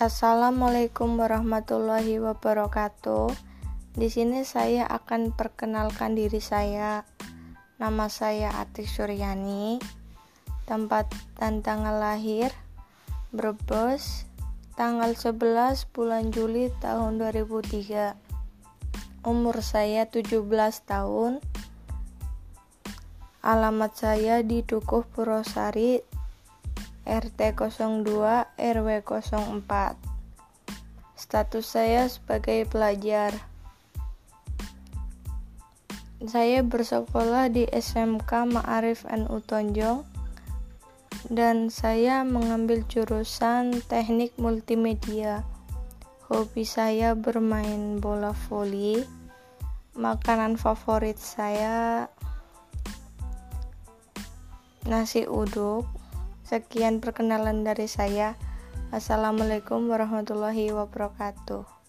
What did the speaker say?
Assalamualaikum warahmatullahi wabarakatuh. Di sini saya akan perkenalkan diri saya. Nama saya Atik Suryani. Tempat dan tanggal lahir Brebes tanggal 11 bulan Juli tahun 2003. Umur saya 17 tahun. Alamat saya di Dukuh Purwosari RT 02 RW 04. Status saya sebagai pelajar. Saya bersekolah di SMK Ma'arif NU Tonjong dan saya mengambil jurusan Teknik Multimedia. Hobi saya bermain bola voli. Makanan favorit saya nasi uduk. Sekian perkenalan dari saya. Assalamualaikum warahmatullahi wabarakatuh.